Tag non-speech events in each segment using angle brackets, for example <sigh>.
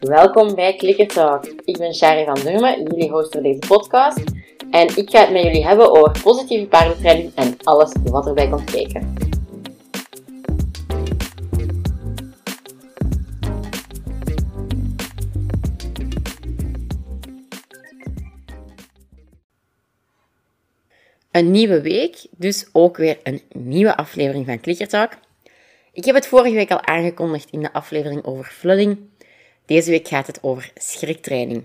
Welkom bij Clicker Talk. Ik ben Shari van Durmen, jullie host voor deze podcast. En ik ga het met jullie hebben over positieve paardentraining en alles wat erbij komt kijken. Een nieuwe week, dus ook weer een nieuwe aflevering van Clicker Talk. Ik heb het vorige week al aangekondigd in de aflevering over flooding. Deze week gaat het over schriktraining.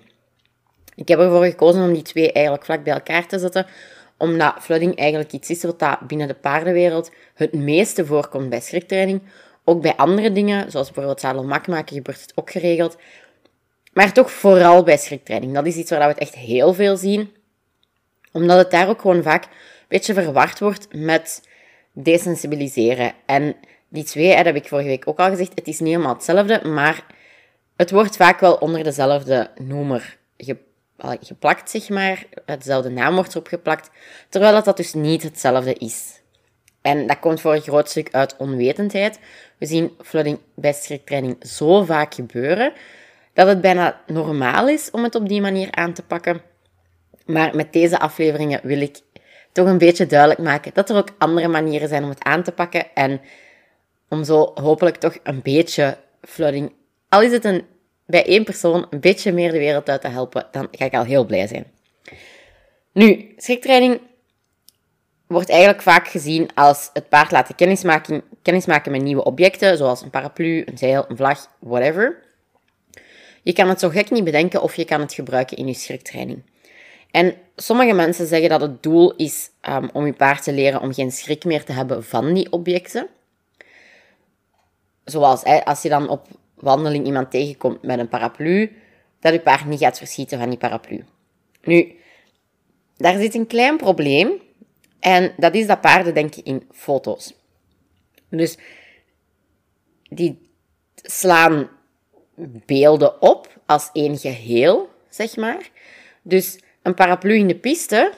Ik heb ervoor gekozen om die twee eigenlijk vlak bij elkaar te zetten, omdat flooding eigenlijk iets is wat binnen de paardenwereld het meeste voorkomt bij schriktraining. Ook bij andere dingen, zoals bijvoorbeeld zadelmak maken, gebeurt het ook geregeld. Maar toch vooral bij schriktraining. Dat is iets waar we het echt heel veel zien. Omdat het daar ook gewoon vaak een beetje verward wordt met desensibiliseren. En die twee, dat heb ik vorige week ook al gezegd, het is niet helemaal hetzelfde, maar het wordt vaak wel onder dezelfde noemer geplakt, zeg maar. Hetzelfde naam wordt erop geplakt, terwijl dat, dat dus niet hetzelfde is. En dat komt voor een groot stuk uit onwetendheid. We zien flooding bij schriktraining zo vaak gebeuren, dat het bijna normaal is om het op die manier aan te pakken. Maar met deze afleveringen wil ik toch een beetje duidelijk maken dat er ook andere manieren zijn om het aan te pakken en om zo hopelijk toch een beetje flooding, al is het een, bij één persoon, een beetje meer de wereld uit te helpen, dan ga ik al heel blij zijn. Nu, schriktraining wordt eigenlijk vaak gezien als het paard laten kennismaken, kennismaken met nieuwe objecten, zoals een paraplu, een zeil, een vlag, whatever. Je kan het zo gek niet bedenken of je kan het gebruiken in je schriktraining. En sommige mensen zeggen dat het doel is um, om je paard te leren om geen schrik meer te hebben van die objecten. Zoals als je dan op wandeling iemand tegenkomt met een paraplu, dat je paard niet gaat verschieten van die paraplu. Nu, daar zit een klein probleem. En dat is dat paarden denken in foto's. Dus die slaan beelden op als één geheel, zeg maar. Dus een paraplu in de piste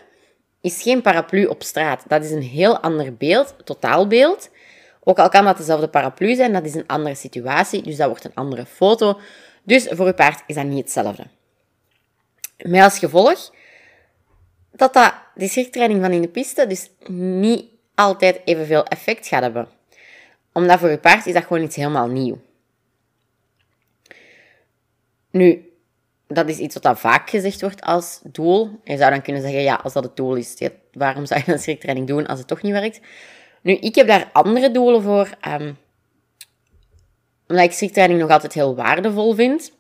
is geen paraplu op straat. Dat is een heel ander beeld, totaalbeeld. Ook al kan dat dezelfde paraplu zijn, dat is een andere situatie, dus dat wordt een andere foto. Dus voor je paard is dat niet hetzelfde. Met als gevolg dat, dat die schriktraining van in de piste dus niet altijd evenveel effect gaat hebben. Omdat voor je paard is dat gewoon iets helemaal nieuw. Nu, dat is iets wat dan vaak gezegd wordt als doel. Je zou dan kunnen zeggen, ja, als dat het doel is, waarom zou je een schriktraining doen als het toch niet werkt? Nu, ik heb daar andere doelen voor. Um, omdat ik schriktraining nog altijd heel waardevol vind.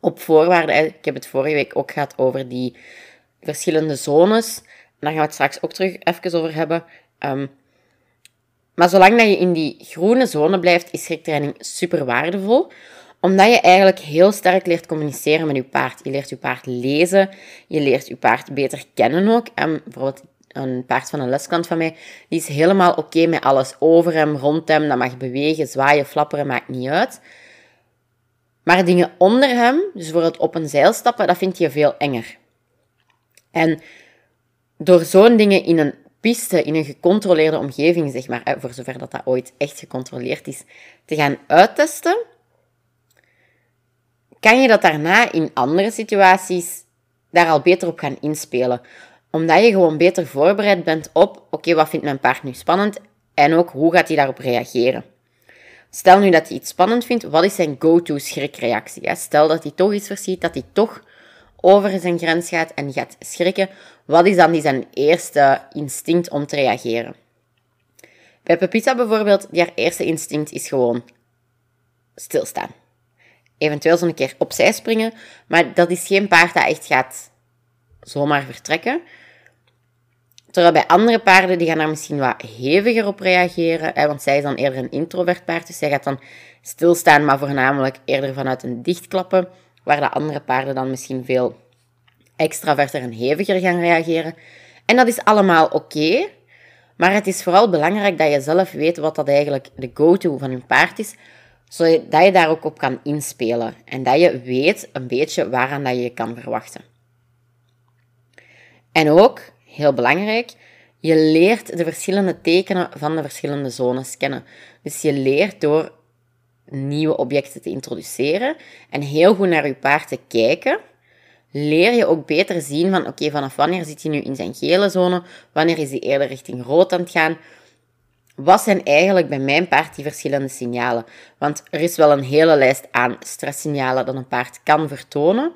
Op voorwaarden, ik heb het vorige week ook gehad over die verschillende zones. Daar gaan we het straks ook terug even over hebben. Um, maar zolang dat je in die groene zone blijft, is schriktraining super waardevol. Omdat je eigenlijk heel sterk leert communiceren met je paard. Je leert je paard lezen, je leert je paard beter kennen ook. Um, bijvoorbeeld een paard van een lesklant van mij, die is helemaal oké met alles over hem, rond hem. Dat mag bewegen, zwaaien, flapperen, maakt niet uit. Maar dingen onder hem, dus bijvoorbeeld op een zeil stappen, dat vindt hij veel enger. En door zo'n dingen in een piste, in een gecontroleerde omgeving, zeg maar, voor zover dat dat ooit echt gecontroleerd is, te gaan uittesten, kan je dat daarna in andere situaties daar al beter op gaan inspelen omdat je gewoon beter voorbereid bent op, oké, wat vindt mijn paard nu spannend en ook hoe gaat hij daarop reageren. Stel nu dat hij iets spannend vindt, wat is zijn go-to schrikreactie? Stel dat hij toch iets verziet, dat hij toch over zijn grens gaat en gaat schrikken. Wat is dan die zijn eerste instinct om te reageren? Bij Pepita bijvoorbeeld, die haar eerste instinct is gewoon stilstaan. Eventueel zo'n keer opzij springen, maar dat is geen paard dat echt gaat zomaar vertrekken. Terwijl bij andere paarden, die gaan daar misschien wat heviger op reageren. Hè, want zij is dan eerder een introvert paard, dus zij gaat dan stilstaan, maar voornamelijk eerder vanuit een dichtklappen. Waar de andere paarden dan misschien veel extraverter en heviger gaan reageren. En dat is allemaal oké. maar het is vooral belangrijk dat je zelf weet wat dat eigenlijk de go-to van je paard is. Zodat je daar ook op kan inspelen. En dat je weet een beetje waaraan dat je je kan verwachten. En ook, heel belangrijk, je leert de verschillende tekenen van de verschillende zones kennen. Dus je leert door nieuwe objecten te introduceren en heel goed naar je paard te kijken, leer je ook beter zien van oké, vanaf wanneer zit hij nu in zijn gele zone, wanneer is hij eerder richting rood aan het gaan. Wat zijn eigenlijk bij mijn paard die verschillende signalen? Want er is wel een hele lijst aan stresssignalen dat een paard kan vertonen.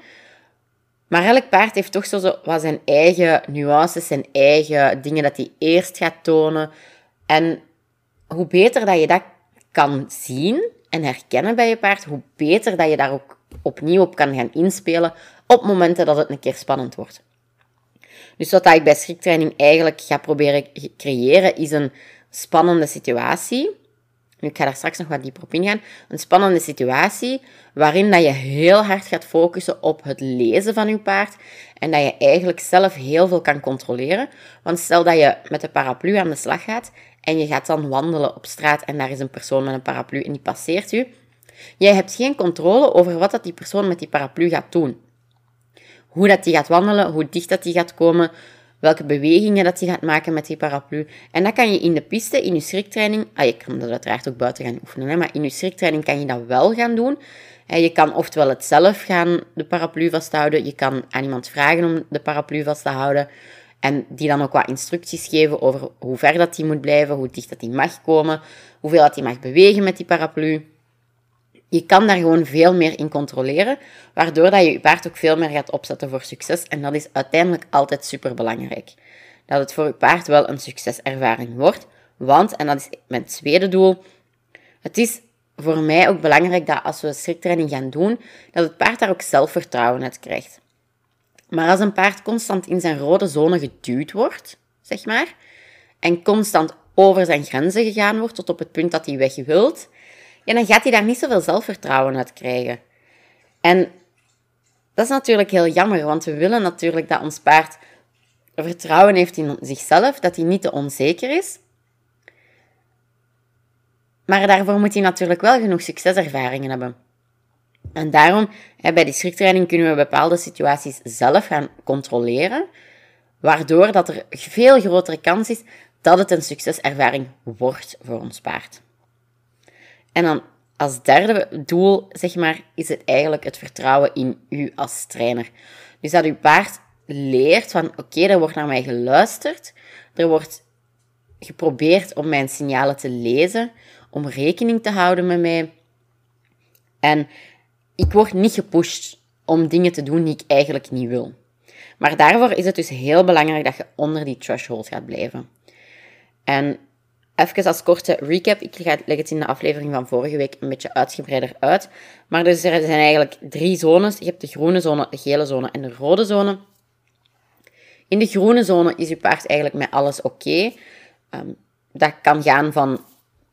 Maar elk paard heeft toch zo wat zijn eigen nuances, zijn eigen dingen dat hij eerst gaat tonen. En hoe beter dat je dat kan zien en herkennen bij je paard, hoe beter dat je daar ook opnieuw op kan gaan inspelen op momenten dat het een keer spannend wordt. Dus wat ik bij schriktraining eigenlijk ga proberen creëren, is een spannende situatie. Ik ga daar straks nog wat dieper op ingaan. Een spannende situatie waarin dat je heel hard gaat focussen op het lezen van je paard en dat je eigenlijk zelf heel veel kan controleren. Want stel dat je met de paraplu aan de slag gaat en je gaat dan wandelen op straat en daar is een persoon met een paraplu en die passeert u. Jij hebt geen controle over wat dat die persoon met die paraplu gaat doen. Hoe dat die gaat wandelen, hoe dicht dat die gaat komen, welke bewegingen dat hij gaat maken met die paraplu. En dat kan je in de piste, in je schriktraining, ah, je kan dat uiteraard ook buiten gaan oefenen, hè, maar in je schriktraining kan je dat wel gaan doen. Je kan oftewel het zelf gaan de paraplu vasthouden, je kan aan iemand vragen om de paraplu vast te houden en die dan ook wat instructies geven over hoe ver dat die moet blijven, hoe dicht dat die mag komen, hoeveel dat die mag bewegen met die paraplu. Je kan daar gewoon veel meer in controleren, waardoor dat je je paard ook veel meer gaat opzetten voor succes. En dat is uiteindelijk altijd super belangrijk. Dat het voor je paard wel een succeservaring wordt. Want, en dat is mijn tweede doel, het is voor mij ook belangrijk dat als we schriktraining gaan doen, dat het paard daar ook zelfvertrouwen uit krijgt. Maar als een paard constant in zijn rode zone geduwd wordt, zeg maar, en constant over zijn grenzen gegaan wordt tot op het punt dat hij weg wilt, ja, dan gaat hij daar niet zoveel zelfvertrouwen uit krijgen. En dat is natuurlijk heel jammer, want we willen natuurlijk dat ons paard vertrouwen heeft in zichzelf, dat hij niet te onzeker is. Maar daarvoor moet hij natuurlijk wel genoeg succeservaringen hebben. En daarom, bij die schriktraining kunnen we bepaalde situaties zelf gaan controleren, waardoor dat er veel grotere kans is dat het een succeservaring wordt voor ons paard. En dan als derde doel, zeg maar, is het eigenlijk het vertrouwen in u als trainer. Dus dat uw paard leert van, oké, er wordt naar mij geluisterd, er wordt geprobeerd om mijn signalen te lezen, om rekening te houden met mij. En ik word niet gepusht om dingen te doen die ik eigenlijk niet wil. Maar daarvoor is het dus heel belangrijk dat je onder die threshold gaat blijven. En Even als korte recap. Ik leg het in de aflevering van vorige week een beetje uitgebreider uit. Maar dus er zijn eigenlijk drie zones. Je hebt de groene zone, de gele zone en de rode zone. In de groene zone is je paard eigenlijk met alles oké. Ehm, dat kan gaan van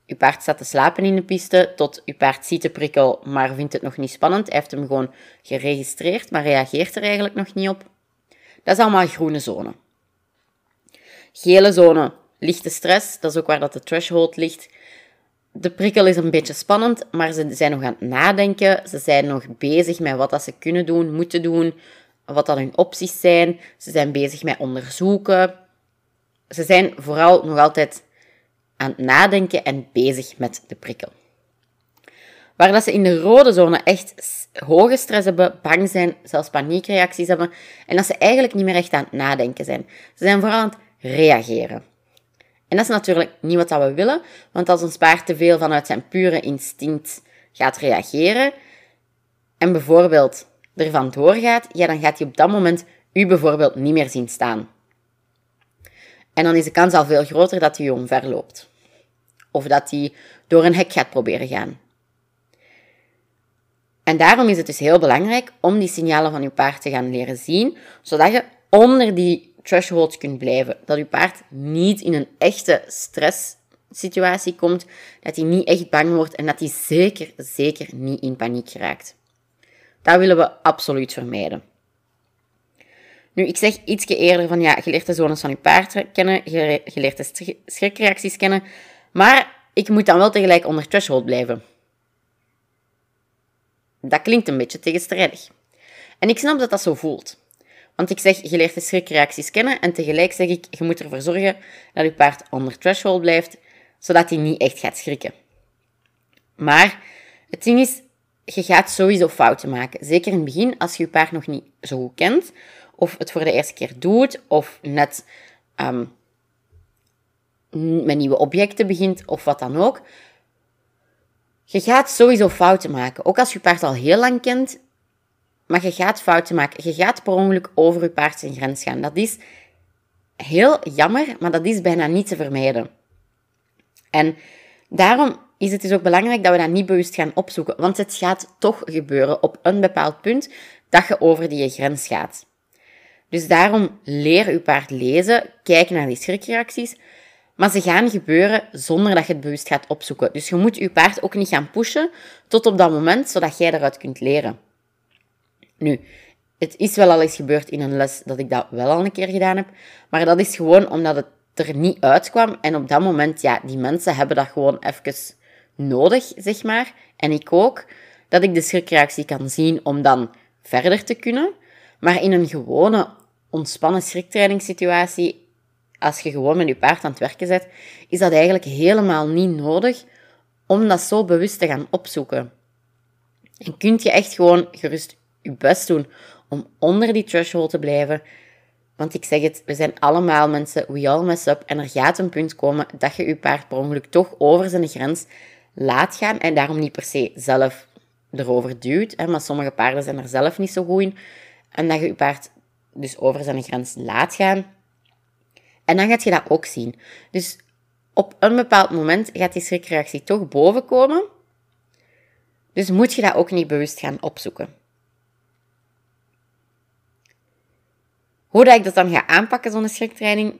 je paard staat te slapen in de piste tot je paard ziet de prikkel, maar vindt het nog niet spannend. Hij heeft hem gewoon geregistreerd, maar reageert er eigenlijk nog niet op. Dat is allemaal groene zone. Gele zone lichte stress. Dat is ook waar dat de threshold ligt. De prikkel is een beetje spannend, maar ze zijn nog aan het nadenken. Ze zijn nog bezig met wat dat ze kunnen doen, moeten doen, wat dat hun opties zijn. Ze zijn bezig met onderzoeken. Ze zijn vooral nog altijd aan het nadenken en bezig met de prikkel. Waar dat ze in de rode zone echt hoge stress hebben, bang zijn, zelfs paniekreacties hebben en dat ze eigenlijk niet meer echt aan het nadenken zijn. Ze zijn vooral aan het reageren. En dat is natuurlijk niet wat we willen, want als ons paard te veel vanuit zijn pure instinct gaat reageren en bijvoorbeeld ervan doorgaat, ja, dan gaat hij op dat moment u bijvoorbeeld niet meer zien staan. En dan is de kans al veel groter dat hij u omverloopt. Of dat hij door een hek gaat proberen gaan. En daarom is het dus heel belangrijk om die signalen van je paard te gaan leren zien, zodat je onder die threshold kunt blijven. Dat je paard niet in een echte stresssituatie komt, dat hij niet echt bang wordt en dat hij zeker, zeker niet in paniek raakt. Dat willen we absoluut vermijden. Nu, ik zeg ietsje eerder van ja, je leert de zones van je paard kennen, je leert de schrikreacties kennen, maar ik moet dan wel tegelijk onder threshold blijven. Dat klinkt een beetje tegenstrijdig. En ik snap dat dat zo voelt. Want ik zeg, je leert de schrikreacties kennen en tegelijk zeg ik, je moet ervoor zorgen dat je paard onder threshold blijft, zodat hij niet echt gaat schrikken. Maar Het ding is, je gaat sowieso fouten maken. Zeker in het begin, als je je paard nog niet zo goed kent, of het voor de eerste keer doet, of net um, met nieuwe objecten begint, of wat dan ook. Je gaat sowieso fouten maken. Ook als je paard al heel lang kent, maar je gaat fouten maken. Je gaat per ongeluk over je paard zijn grens gaan. Dat is heel jammer, maar dat is bijna niet te vermijden. En daarom is het dus ook belangrijk dat we dat niet bewust gaan opzoeken, want het gaat toch gebeuren op een bepaald punt dat je over die grens gaat. Dus daarom leer je paard lezen, kijk naar die schrikreacties, maar ze gaan gebeuren zonder dat je het bewust gaat opzoeken. Dus je moet je paard ook niet gaan pushen tot op dat moment, zodat jij eruit kunt leren. Nu, het is wel al eens gebeurd in een les dat ik dat wel al een keer gedaan heb, maar dat is gewoon omdat het er niet uitkwam. En op dat moment, ja, die mensen hebben dat gewoon even nodig, zeg maar. En ik ook, dat ik de schrikreactie kan zien om dan verder te kunnen. Maar in een gewone, ontspannen schriktrainingssituatie, als je gewoon met je paard aan het werken bent, is dat eigenlijk helemaal niet nodig om dat zo bewust te gaan opzoeken. En kunt je echt gewoon gerust je best doen om onder die threshold te blijven. Want ik zeg het, we zijn allemaal mensen, we all mess up. En er gaat een punt komen dat je je paard per ongeluk toch over zijn grens laat gaan. En daarom niet per se zelf erover duwt. Maar sommige paarden zijn er zelf niet zo goed in. En dat je je paard dus over zijn grens laat gaan. En dan gaat je dat ook zien. Dus op een bepaald moment gaat die schrikreactie toch bovenkomen. Dus moet je dat ook niet bewust gaan opzoeken. Hoe dat ik dat dan ga aanpakken, zo'n schriktraining?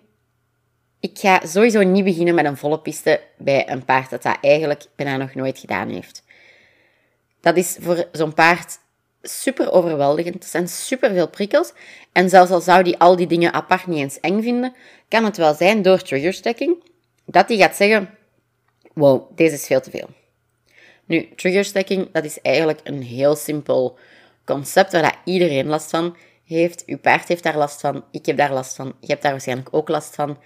Ik ga sowieso niet beginnen met een volle piste bij een paard dat dat eigenlijk bijna nog nooit gedaan heeft. Dat is voor zo'n paard super overweldigend. Er zijn super veel prikkels. En zelfs al zou die al die dingen apart niet eens eng vinden, kan het wel zijn door triggerstacking dat hij gaat zeggen: Wow, deze is veel te veel. Nu, triggerstacking, dat is eigenlijk een heel simpel concept waar dat iedereen last van heeft. Uw paard heeft daar last van. Ik heb daar last van. Je hebt daar waarschijnlijk ook last van.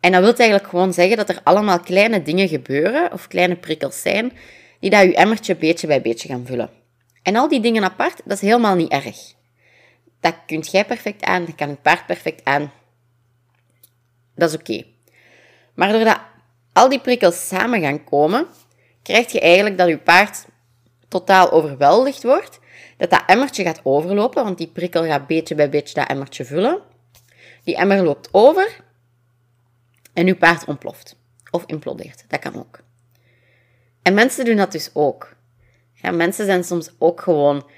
En dat wil eigenlijk gewoon zeggen dat er allemaal kleine dingen gebeuren, of kleine prikkels zijn, die dat je emmertje beetje bij beetje gaan vullen. En al die dingen apart, dat is helemaal niet erg. Dat kunt jij perfect aan, dat kan je paard perfect aan. Dat is oké. Maar doordat al die prikkels samen gaan komen, krijg je eigenlijk dat je paard totaal overweldigd wordt dat dat emmertje gaat overlopen, want die prikkel gaat beetje bij beetje dat emmertje vullen. Die emmer loopt over en uw paard ontploft. Of implodeert, dat kan ook. En mensen doen dat dus ook. Ja, mensen zijn soms ook gewoon,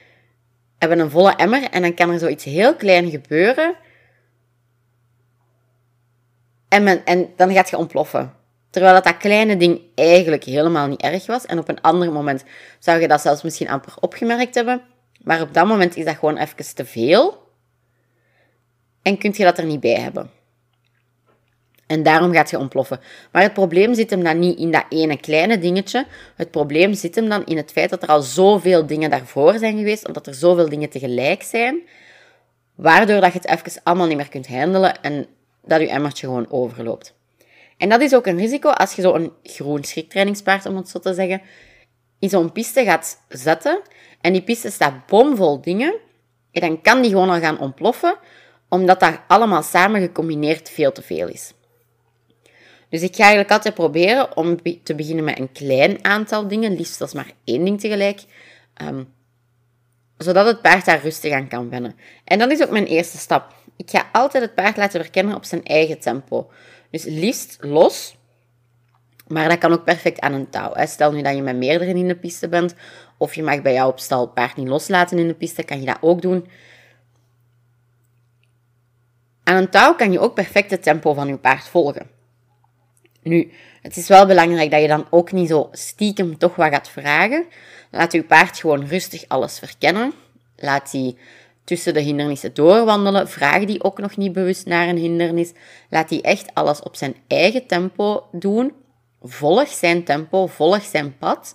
hebben een volle emmer en dan kan er zoiets heel klein gebeuren. En, en dan gaat je ontploffen. Terwijl dat, dat kleine ding eigenlijk helemaal niet erg was. En op een ander moment zou je dat zelfs misschien amper opgemerkt hebben. Maar op dat moment is dat gewoon even te veel. En kun je dat er niet bij hebben. En daarom gaat je ontploffen. Maar het probleem zit hem dan niet in dat ene kleine dingetje. Het probleem zit hem dan in het feit dat er al zoveel dingen daarvoor zijn geweest, omdat er zoveel dingen tegelijk zijn, waardoor dat je het even allemaal niet meer kunt handelen en dat je emmertje gewoon overloopt. En dat is ook een risico als je zo'n groen schriktrainingspaard, om het zo te zeggen, in zo'n piste gaat zetten en die piste staat bomvol dingen, en dan kan die gewoon al gaan ontploffen, omdat dat allemaal samen gecombineerd veel te veel is. Dus ik ga eigenlijk altijd proberen om te beginnen met een klein aantal dingen, liefst als maar één ding tegelijk, um, zodat het paard daar rustig aan kan wennen. En dat is ook mijn eerste stap. Ik ga altijd het paard laten verkennen op zijn eigen tempo. Dus liefst los, maar dat kan ook perfect aan een touw. Stel nu dat je met meerdere in de piste bent, of je mag bij jou op stal paard niet loslaten in de piste, kan je dat ook doen. Aan een touw kan je ook perfect het tempo van je paard volgen. Nu, het is wel belangrijk dat je dan ook niet zo stiekem toch wat gaat vragen. Laat je paard gewoon rustig alles verkennen. Laat die tussen de hindernissen doorwandelen. Vraag die ook nog niet bewust naar een hindernis. Laat die echt alles op zijn eigen tempo doen. Volg zijn tempo, volg zijn pad.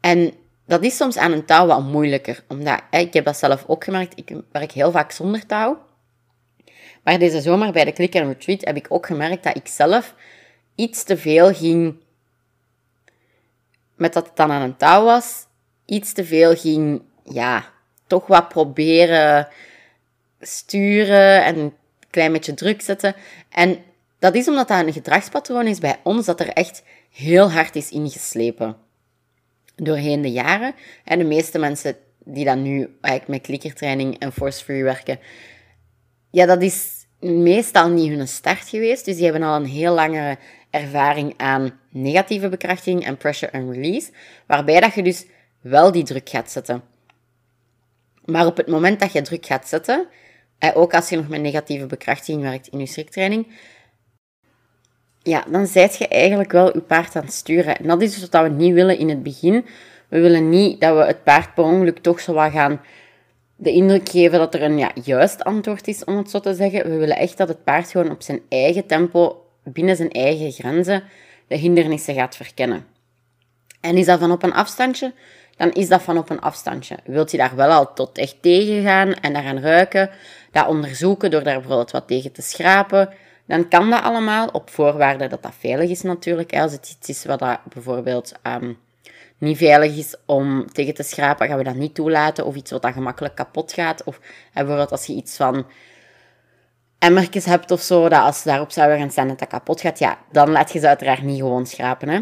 En dat is soms aan een touw wat moeilijker. Omdat, ik heb dat zelf ook gemerkt, ik werk heel vaak zonder touw. Maar deze zomer bij de Click and Retreat heb ik ook gemerkt dat ik zelf iets te veel ging met dat het dan aan een touw was. iets te veel ging, ja, toch wat proberen sturen en een klein beetje druk zetten. En dat is omdat dat een gedragspatroon is bij ons dat er echt heel hard is ingeslepen. Doorheen de jaren. En de meeste mensen die dan nu eigenlijk met klikkertraining en force-free werken, ja, dat is meestal niet hun start geweest. Dus die hebben al een heel lange ervaring aan negatieve bekrachtiging en pressure and release, waarbij dat je dus wel die druk gaat zetten. Maar op het moment dat je druk gaat zetten, ook als je nog met negatieve bekrachtiging werkt in je schriktraining, ja, dan zijt je eigenlijk wel je paard aan het sturen. En dat is dus wat we niet willen in het begin. We willen niet dat we het paard per ongeluk toch zo wat gaan de indruk geven dat er een ja, juist antwoord is, om het zo te zeggen. We willen echt dat het paard gewoon op zijn eigen tempo, binnen zijn eigen grenzen, de hindernissen gaat verkennen. En is dat van op een afstandje? Dan is dat van op een afstandje. Wilt je daar wel al tot echt tegen gaan en daar gaan ruiken, dat onderzoeken door daar bijvoorbeeld wat tegen te schrapen, dan kan dat allemaal op voorwaarde dat dat veilig is natuurlijk. Als het iets is wat dat bijvoorbeeld ehm, niet veilig is om tegen te schrapen, gaan we dat niet toelaten. Of iets wat dat gemakkelijk kapot gaat. Of bijvoorbeeld als je iets van emmertjes hebt of zo, dat als ze daarop zouden gaan staan dat dat kapot gaat, ja, dan laat je ze uiteraard niet gewoon schrapen. Hè.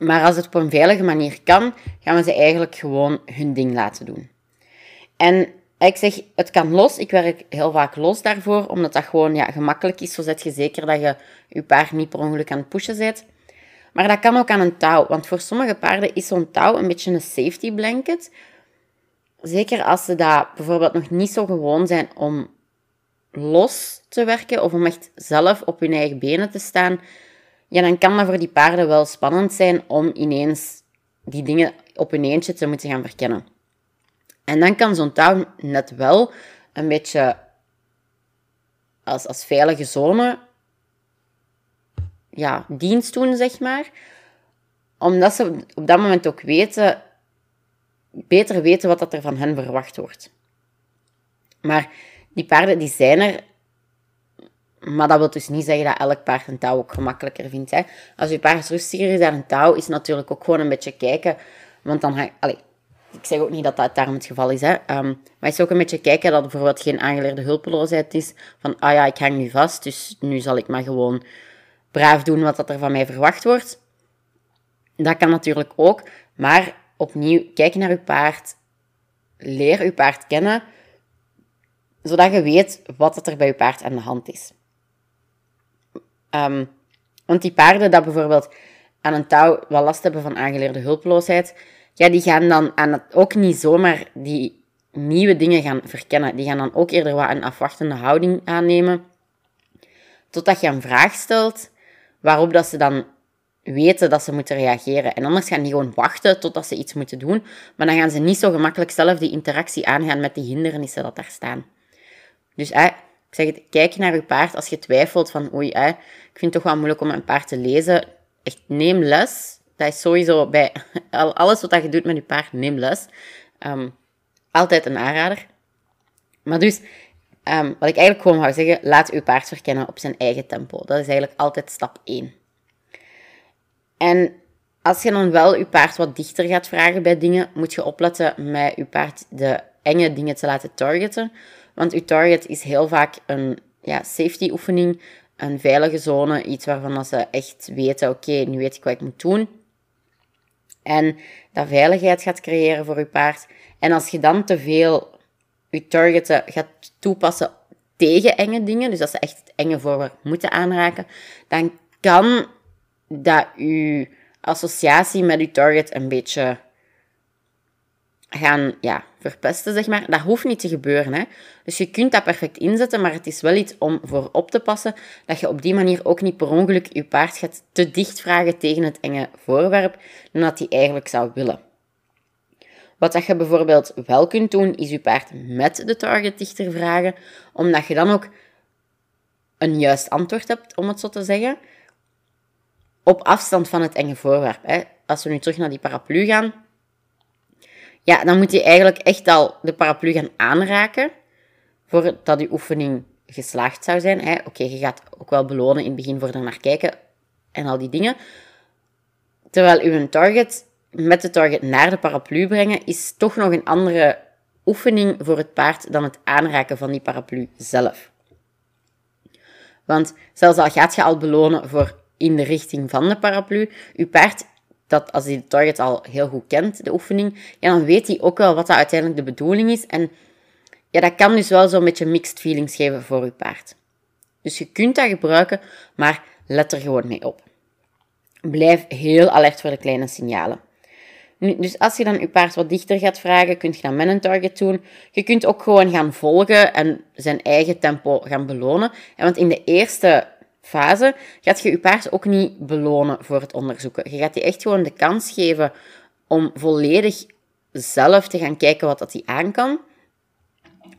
Maar als het op een veilige manier kan, gaan we ze eigenlijk gewoon hun ding laten doen. En ik zeg, het kan los. Ik werk heel vaak los daarvoor, omdat dat gewoon ja, gemakkelijk is. Zo zet je zeker dat je je paard niet per ongeluk aan het pushen zet. Maar dat kan ook aan een touw, want voor sommige paarden is zo'n touw een beetje een safety blanket. Zeker als ze dat bijvoorbeeld nog niet zo gewoon zijn om los te werken of om echt zelf op hun eigen benen te staan, ja, dan kan dat voor die paarden wel spannend zijn om ineens die dingen op hun eentje te moeten gaan verkennen. En dan kan zo'n touw net wel een beetje als, als veilige zone ja, dienst doen, zeg maar. Omdat ze op dat moment ook weten, beter weten wat dat er van hen verwacht wordt. Maar die paarden die zijn er, maar dat wil dus niet zeggen dat elk paard een touw ook gemakkelijker vindt. Hè. Als je paard rustiger is dan een touw, is natuurlijk ook gewoon een beetje kijken. Want dan ga je ik zeg ook niet dat dat daarom het geval is. Hè. Um, maar het is ook een beetje kijken dat er bijvoorbeeld geen aangeleerde hulpeloosheid is. Van, ah ja, ik hang nu vast, dus nu zal ik maar gewoon braaf doen wat er van mij verwacht wordt. Dat kan natuurlijk ook. Maar opnieuw, kijk naar je paard. Leer je paard kennen. Zodat je weet wat er bij je paard aan de hand is. Um, want die paarden dat bijvoorbeeld aan een touw wel last hebben van aangeleerde hulpeloosheid ja, die gaan dan aan het, ook niet zomaar die nieuwe dingen gaan verkennen. Die gaan dan ook eerder wat een afwachtende houding aannemen. Totdat je een vraag stelt waarop dat ze dan weten dat ze moeten reageren. En anders gaan die gewoon wachten totdat ze iets moeten doen. Maar dan gaan ze niet zo gemakkelijk zelf die interactie aangaan met die hindernissen dat daar staan. Dus ik zeg het, kijk naar je paard als je twijfelt van oei, ik vind het toch wel moeilijk om een paard te lezen. Echt, neem les dat is sowieso bij <laughs> alles wat je doet met je paard, neem les. Ehm, altijd een aanrader. Maar dus, ehm, wat ik eigenlijk gewoon wou zeggen, laat uw paard verkennen op zijn eigen tempo. Dat is eigenlijk altijd stap 1. En als je dan wel je paard wat dichter gaat vragen bij dingen, moet je opletten met je paard de enge dingen te laten targeten. Want je target is heel vaak een ja, safety oefening, een veilige zone, iets waarvan ze echt weten, oké, nu weet ik wat ik moet doen. En dat veiligheid gaat creëren voor je paard. En als je dan te veel je targeten gaat toepassen tegen enge dingen, dus dat ze echt het enge voorwerp moeten aanraken, dan kan dat je associatie met je target een beetje gaan ja, verpesten, zeg maar. Dat hoeft niet te gebeuren. Hè? Dus je kunt dat perfect inzetten, maar het is wel iets om voor op te passen, dat je op die manier ook niet per ongeluk je paard gaat te dicht vragen tegen het enge voorwerp, dan dat hij eigenlijk zou willen. Wat dat je bijvoorbeeld wel kunt doen, is je paard met de target dichter vragen, omdat je dan ook een juist antwoord hebt, om het zo te zeggen, op afstand van het enge voorwerp. Hè. Als we nu terug naar die paraplu gaan, ja, dan moet je eigenlijk echt al de paraplu gaan aanraken voordat die oefening geslaagd zou zijn. Oké, je gaat ook wel belonen in het begin voor er naar kijken en al die dingen. Terwijl uw target met de target naar de paraplu brengen, is toch nog een andere oefening voor het paard dan het aanraken van die paraplu zelf. Want zelfs al gaat je al belonen voor in de richting van de paraplu, je paard, dat als hij de target al heel goed kent, de oefening, ja, dan weet hij ook wel wat dat uiteindelijk de bedoeling is. En ja, dat kan dus wel zo'n beetje mixed feelings geven voor je paard. Dus je kunt dat gebruiken, maar let er gewoon mee op. Blijf heel alert voor de kleine signalen. dus als je dan je paard wat dichter gaat vragen, kun je dat met een target doen. Je kunt ook gewoon gaan volgen en zijn eigen tempo gaan belonen. En want in de eerste fase gaat je je paard ook niet belonen voor het onderzoeken. Je gaat die echt gewoon de kans geven om volledig zelf te gaan kijken wat dat hij aan kan.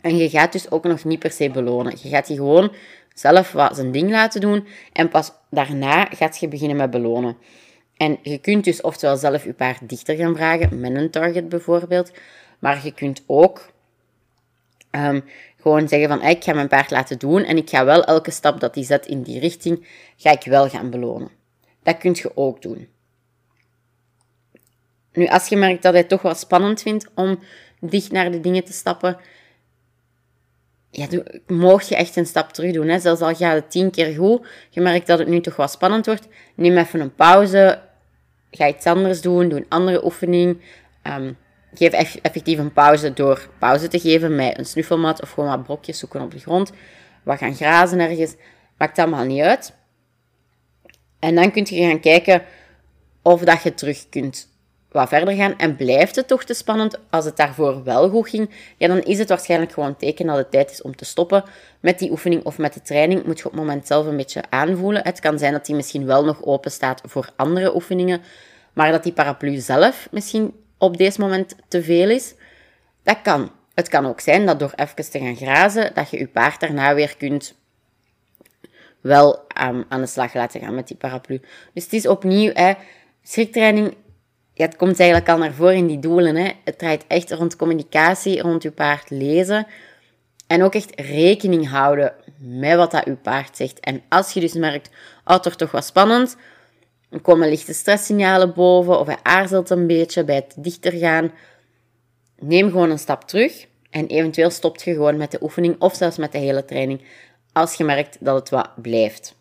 En je gaat dus ook nog niet per se belonen. Je gaat die gewoon zelf wat zijn ding laten doen en pas daarna gaat je beginnen met belonen. En je kunt dus oftewel zelf je paard dichter gaan vragen, met een target bijvoorbeeld, maar je kunt ook um, gewoon zeggen van ik ga mijn paard laten doen en ik ga wel elke stap dat hij zet in die richting, ga ik wel gaan belonen. Dat kun je ook doen. Nu, als je merkt dat hij toch wat spannend vindt om dicht naar de dingen te stappen, ja, mocht je echt een stap terug doen. Hè. Zelfs al gaat het tien keer goed, je merkt dat het nu toch wat spannend wordt, neem even een pauze, ga iets anders doen, doe een andere oefening. Um, geef effectief een pauze door pauze te geven met een snuffelmat of gewoon wat brokjes zoeken op de grond. Wat gaan grazen ergens, maakt allemaal niet uit. En dan kun je gaan kijken of dat je terug kunt wat verder gaan en blijft het toch te spannend als het daarvoor wel goed ging, ja, dan is het waarschijnlijk gewoon een teken dat het tijd is om te stoppen met die oefening of met de training. Moet je op het moment zelf een beetje aanvoelen. Het kan zijn dat die misschien wel nog open staat voor andere oefeningen, maar dat die paraplu zelf misschien op deze moment te veel is. Dat kan. Het kan ook zijn dat door even te gaan grazen, dat je je paard daarna weer kunt wel aan de slag laten gaan met die paraplu. Dus het is opnieuw, hè, schriktraining het komt eigenlijk al naar voren in die doelen. Hè. Het draait echt rond communicatie, rond je paard lezen. En ook echt rekening houden met wat dat uw paard zegt. En als je dus merkt, oh, toch toch wat spannend, dan komen lichte stresssignalen boven of hij aarzelt een beetje bij het dichter gaan. Neem gewoon een stap terug en eventueel stopt je gewoon met de oefening of zelfs met de hele training als je merkt dat het wat blijft.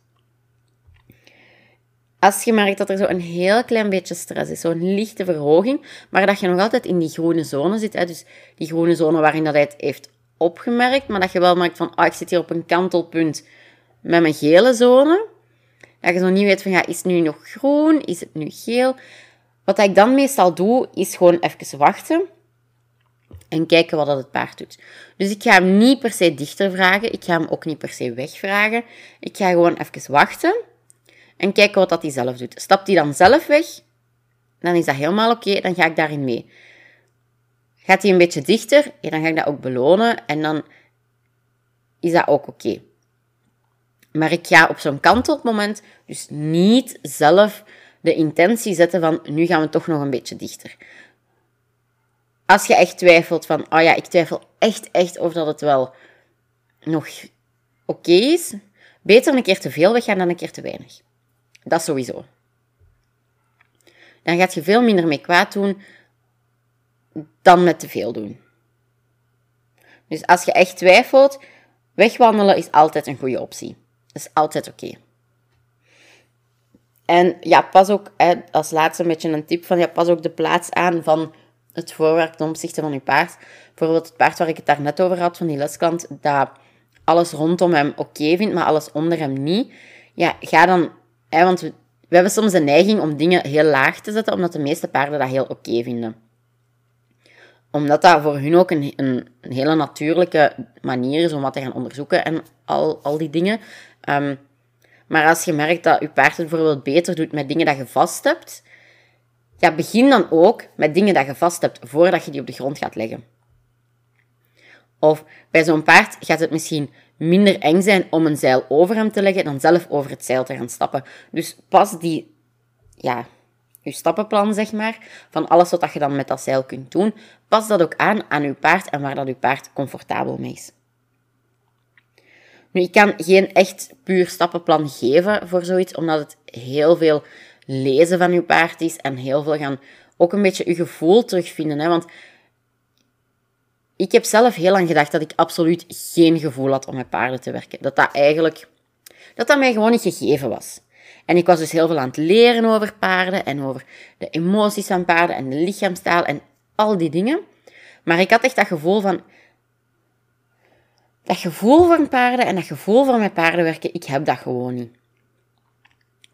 Als je merkt dat er zo een heel klein beetje stress is, zo'n lichte verhoging, maar dat je nog altijd in die groene zone zit, hè, dus die groene zone waarin dat hij het heeft opgemerkt, maar dat je wel merkt van, oh, ik zit hier op een kantelpunt met mijn gele zone, dat je zo niet weet van, ja, is het nu nog groen, is het nu geel? Wat ik dan meestal doe, is gewoon even wachten en kijken wat dat het paard doet. Dus ik ga hem niet per se dichter vragen, ik ga hem ook niet per se wegvragen. Ik ga gewoon even wachten en kijken wat dat hij zelf doet. Stapt hij dan zelf weg, dan is dat helemaal oké, dan ga ik daarin mee. Gaat hij een beetje dichter, dan ga ik dat ook belonen en dan is dat ook oké. Maar ik ga op zo'n kantelmoment dus niet zelf de intentie zetten van nu gaan we toch nog een beetje dichter. Als je echt twijfelt van, oh ja, ik twijfel echt, echt of dat het wel nog oké is, beter een keer te veel weggaan dan een keer te weinig. Dat sowieso. Dan gaat je veel minder mee kwaad doen dan met te veel doen. Dus als je echt twijfelt, wegwandelen is altijd een goede optie. Is altijd oké. En ja, pas ook als laatste een beetje een tip van, ja, pas ook de plaats aan van het voorwerp ten opzichte van je paard. Bijvoorbeeld het paard waar ik het daar net over had, van die lesklant, dat alles rondom hem oké vindt, maar alles onder hem niet. Ja, ga dan want we, hebben soms de neiging om dingen heel laag te zetten, omdat de meeste paarden dat heel oké vinden. Omdat dat voor hun ook een, een, een, hele natuurlijke manier is om wat te gaan onderzoeken en al, al die dingen. Ehm, maar als je merkt dat je paard het bijvoorbeeld beter doet met dingen dat je vast hebt, ja, begin dan ook met dingen dat je vast hebt voordat je die op de grond gaat leggen. Of bij zo'n paard gaat het misschien minder eng zijn om een zeil over hem te leggen dan zelf over het zeil te gaan stappen. Dus pas die, ja, je stappenplan, zeg maar, van alles wat je dan met dat zeil kunt doen, pas dat ook aan aan je paard en waar dat je paard comfortabel mee is. Nu, ik kan geen echt puur stappenplan geven voor zoiets, omdat het heel veel lezen van je paard is en heel veel gaan ook een beetje je gevoel terugvinden. Hè? Want ik heb zelf heel lang gedacht dat ik absoluut geen gevoel had om met paarden te werken. Dat dat eigenlijk, dat dat mij gewoon niet gegeven was. En ik was dus heel veel aan het leren over paarden en over de emoties van paarden en de lichaamstaal en al die dingen. Maar ik had echt dat gevoel van, dat gevoel voor paarden en dat gevoel voor met paarden werken, ik heb dat gewoon niet.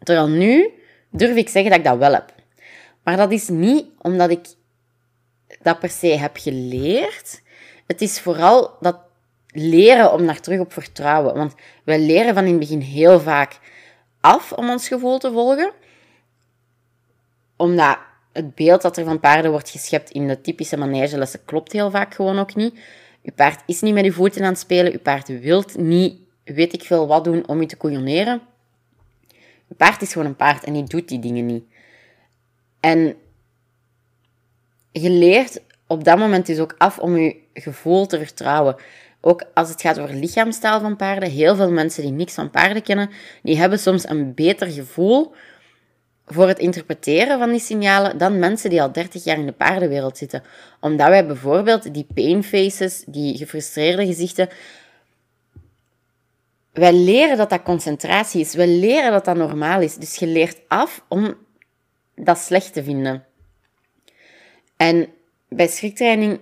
Terwijl nu durf ik zeggen dat ik dat wel heb. Maar dat is niet omdat ik dat per se heb geleerd. Het is vooral dat leren om daar terug op vertrouwen. Want wij leren van in het begin heel vaak af om ons gevoel te volgen. Omdat het beeld dat er van paarden wordt geschept in de typische manegelessen klopt heel vaak gewoon ook niet. Je paard is niet met je voeten aan het spelen. Je paard wilt niet, weet ik veel, wat doen om je te couilloneren. Je paard is gewoon een paard en die doet die dingen niet. En je leert op dat moment dus ook af om je gevoel te vertrouwen. Ook als het gaat over lichaamstaal van paarden. Heel veel mensen die niks van paarden kennen, die hebben soms een beter gevoel voor het interpreteren van die signalen dan mensen die al 30 jaar in de paardenwereld zitten. Omdat wij bijvoorbeeld die pain faces, die gefrustreerde gezichten, wij leren dat dat concentratie is. We leren dat dat normaal is. Dus je leert af om dat slecht te vinden. En bij schriktraining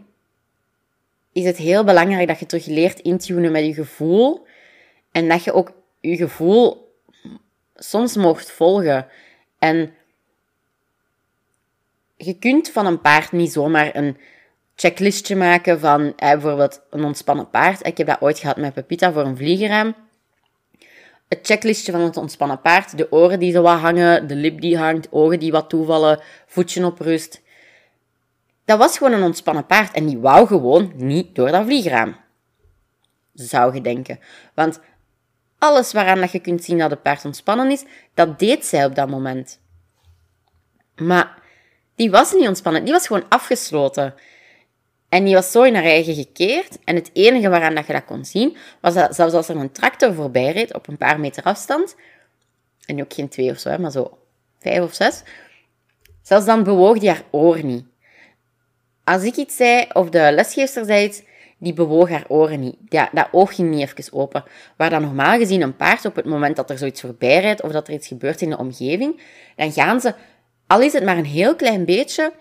is het heel belangrijk dat je terug leert intunen met je gevoel. En dat je ook je gevoel soms mocht volgen. En je kunt van een paard niet zomaar een checklistje maken van bijvoorbeeld een ontspannen paard. Ik heb dat ooit gehad met Pepita voor een vliegeraam. Het checklistje van het ontspannen paard. De oren die zo wat hangen, de lip die hangt, ogen die wat toevallen, voetje op rust. Dat was gewoon een ontspannen paard en die wou gewoon niet door dat vliegraam. Zou je denken. Want alles waaraan dat je kunt zien dat het paard ontspannen is, dat deed zij op dat moment. Maar die was niet ontspannen, die was gewoon afgesloten. En die was zo in haar eigen gekeerd. En het enige waaraan dat je dat kon zien, was dat zelfs als er een tractor voorbij reed op een paar meter afstand, en ook geen twee of zo, maar zo vijf of zes, zelfs dan bewoog die haar oor niet. Als ik iets zei, of de lesgeefster zei iets, die bewoog haar oren niet. Ja, dat oog ging niet even open. Waar dan normaal gezien een paard op het moment dat er zoiets voorbij rijdt of dat er iets gebeurt in de omgeving, dan gaan ze, al is het maar een heel klein beetje,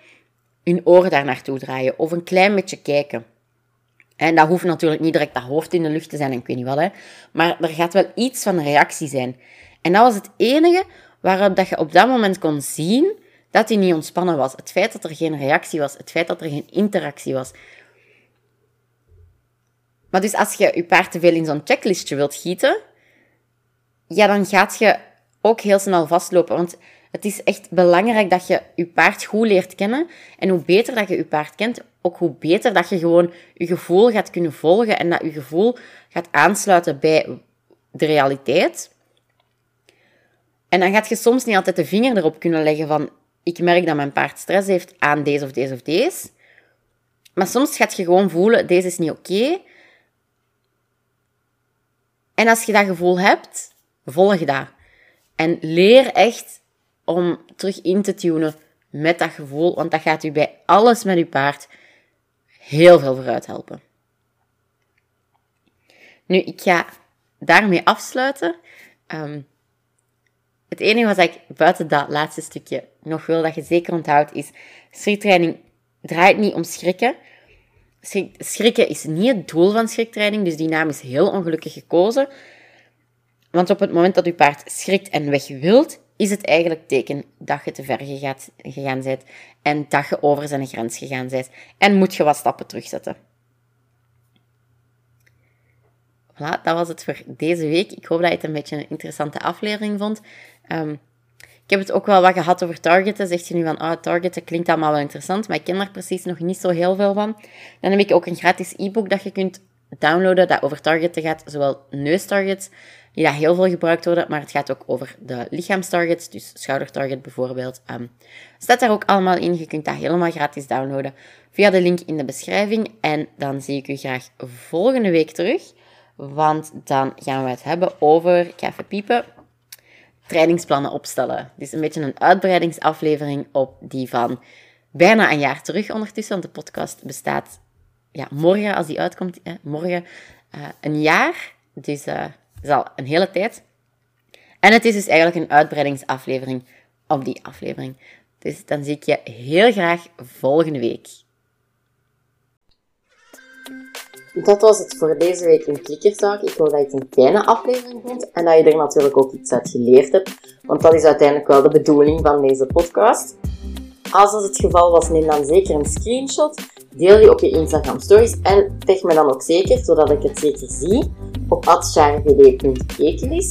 hun oren daar naartoe draaien of een klein beetje kijken. En dat hoeft natuurlijk niet direct dat hoofd in de lucht te zijn en ik weet niet wat, hè. maar er gaat wel iets van een reactie zijn. En dat was het enige waarop dat je op dat moment kon zien dat hij niet ontspannen was. Het feit dat er geen reactie was, het feit dat er geen interactie was. Maar dus als je je paard te veel in zo'n checklistje wilt gieten, ja, dan gaat je ook heel snel vastlopen. Want het is echt belangrijk dat je je paard goed leert kennen. En hoe beter dat je je paard kent, ook hoe beter dat je gewoon je gevoel gaat kunnen volgen en dat je gevoel gaat aansluiten bij de realiteit. En dan gaat je soms niet altijd de vinger erop kunnen leggen van ik merk dat mijn paard stress heeft aan deze of deze of deze. Maar soms gaat je gewoon voelen, deze is niet oké. En als je dat gevoel hebt, volg dat. En leer echt om terug in te tunen met dat gevoel, want dat gaat u bij alles met uw paard heel veel vooruit helpen. Nu, ik ga daarmee afsluiten. Ehm, het enige wat ik buiten dat laatste stukje nog wil dat je zeker onthoudt, is schriktraining draait niet om schrikken. Schrikken is niet het doel van schriktraining, dus die naam is heel ongelukkig gekozen. Want op het moment dat je paard schrikt en weg wilt, is het eigenlijk teken dat je te ver gegaan bent en dat je over zijn grens gegaan bent en moet je wat stappen terugzetten. Voilà, dat was het voor deze week. Ik hoop dat je het een beetje een interessante aflevering vond. Um, ik heb het ook wel wat gehad over targeten. Zegt je nu van, oh, targeten klinkt allemaal wel interessant, maar ik ken daar precies nog niet zo heel veel van. Dan heb ik ook een gratis e-book dat je kunt downloaden, dat over targeten gaat, zowel neustargets, die daar heel veel gebruikt worden, maar het gaat ook over de lichaamstargets, dus schoudertarget bijvoorbeeld. Um, staat daar ook allemaal in. Je kunt dat helemaal gratis downloaden via de link in de beschrijving. En dan zie ik u graag volgende week terug, want dan gaan we het hebben over, ik ga even piepen, trainingsplannen opstellen. Is een beetje een uitbreidingsaflevering op die van bijna een jaar terug ondertussen, want de podcast bestaat ja, morgen, als die uitkomt, morgen uh, een jaar. Dus uh, dat is al een hele tijd. En het is dus eigenlijk een uitbreidingsaflevering op die aflevering. Dus dan zie ik je heel graag volgende week. Dat was het voor deze week in Klikkerzaak. Ik hoop dat je het een kleine aflevering vond en dat je er natuurlijk ook iets uit geleerd hebt. Want dat is uiteindelijk wel de bedoeling van deze podcast. Als dat het geval was, neem dan zeker een screenshot. Deel die op je Instagram stories en tag me dan ook zeker, zodat ik het zeker zie, op atchargd.ekelis.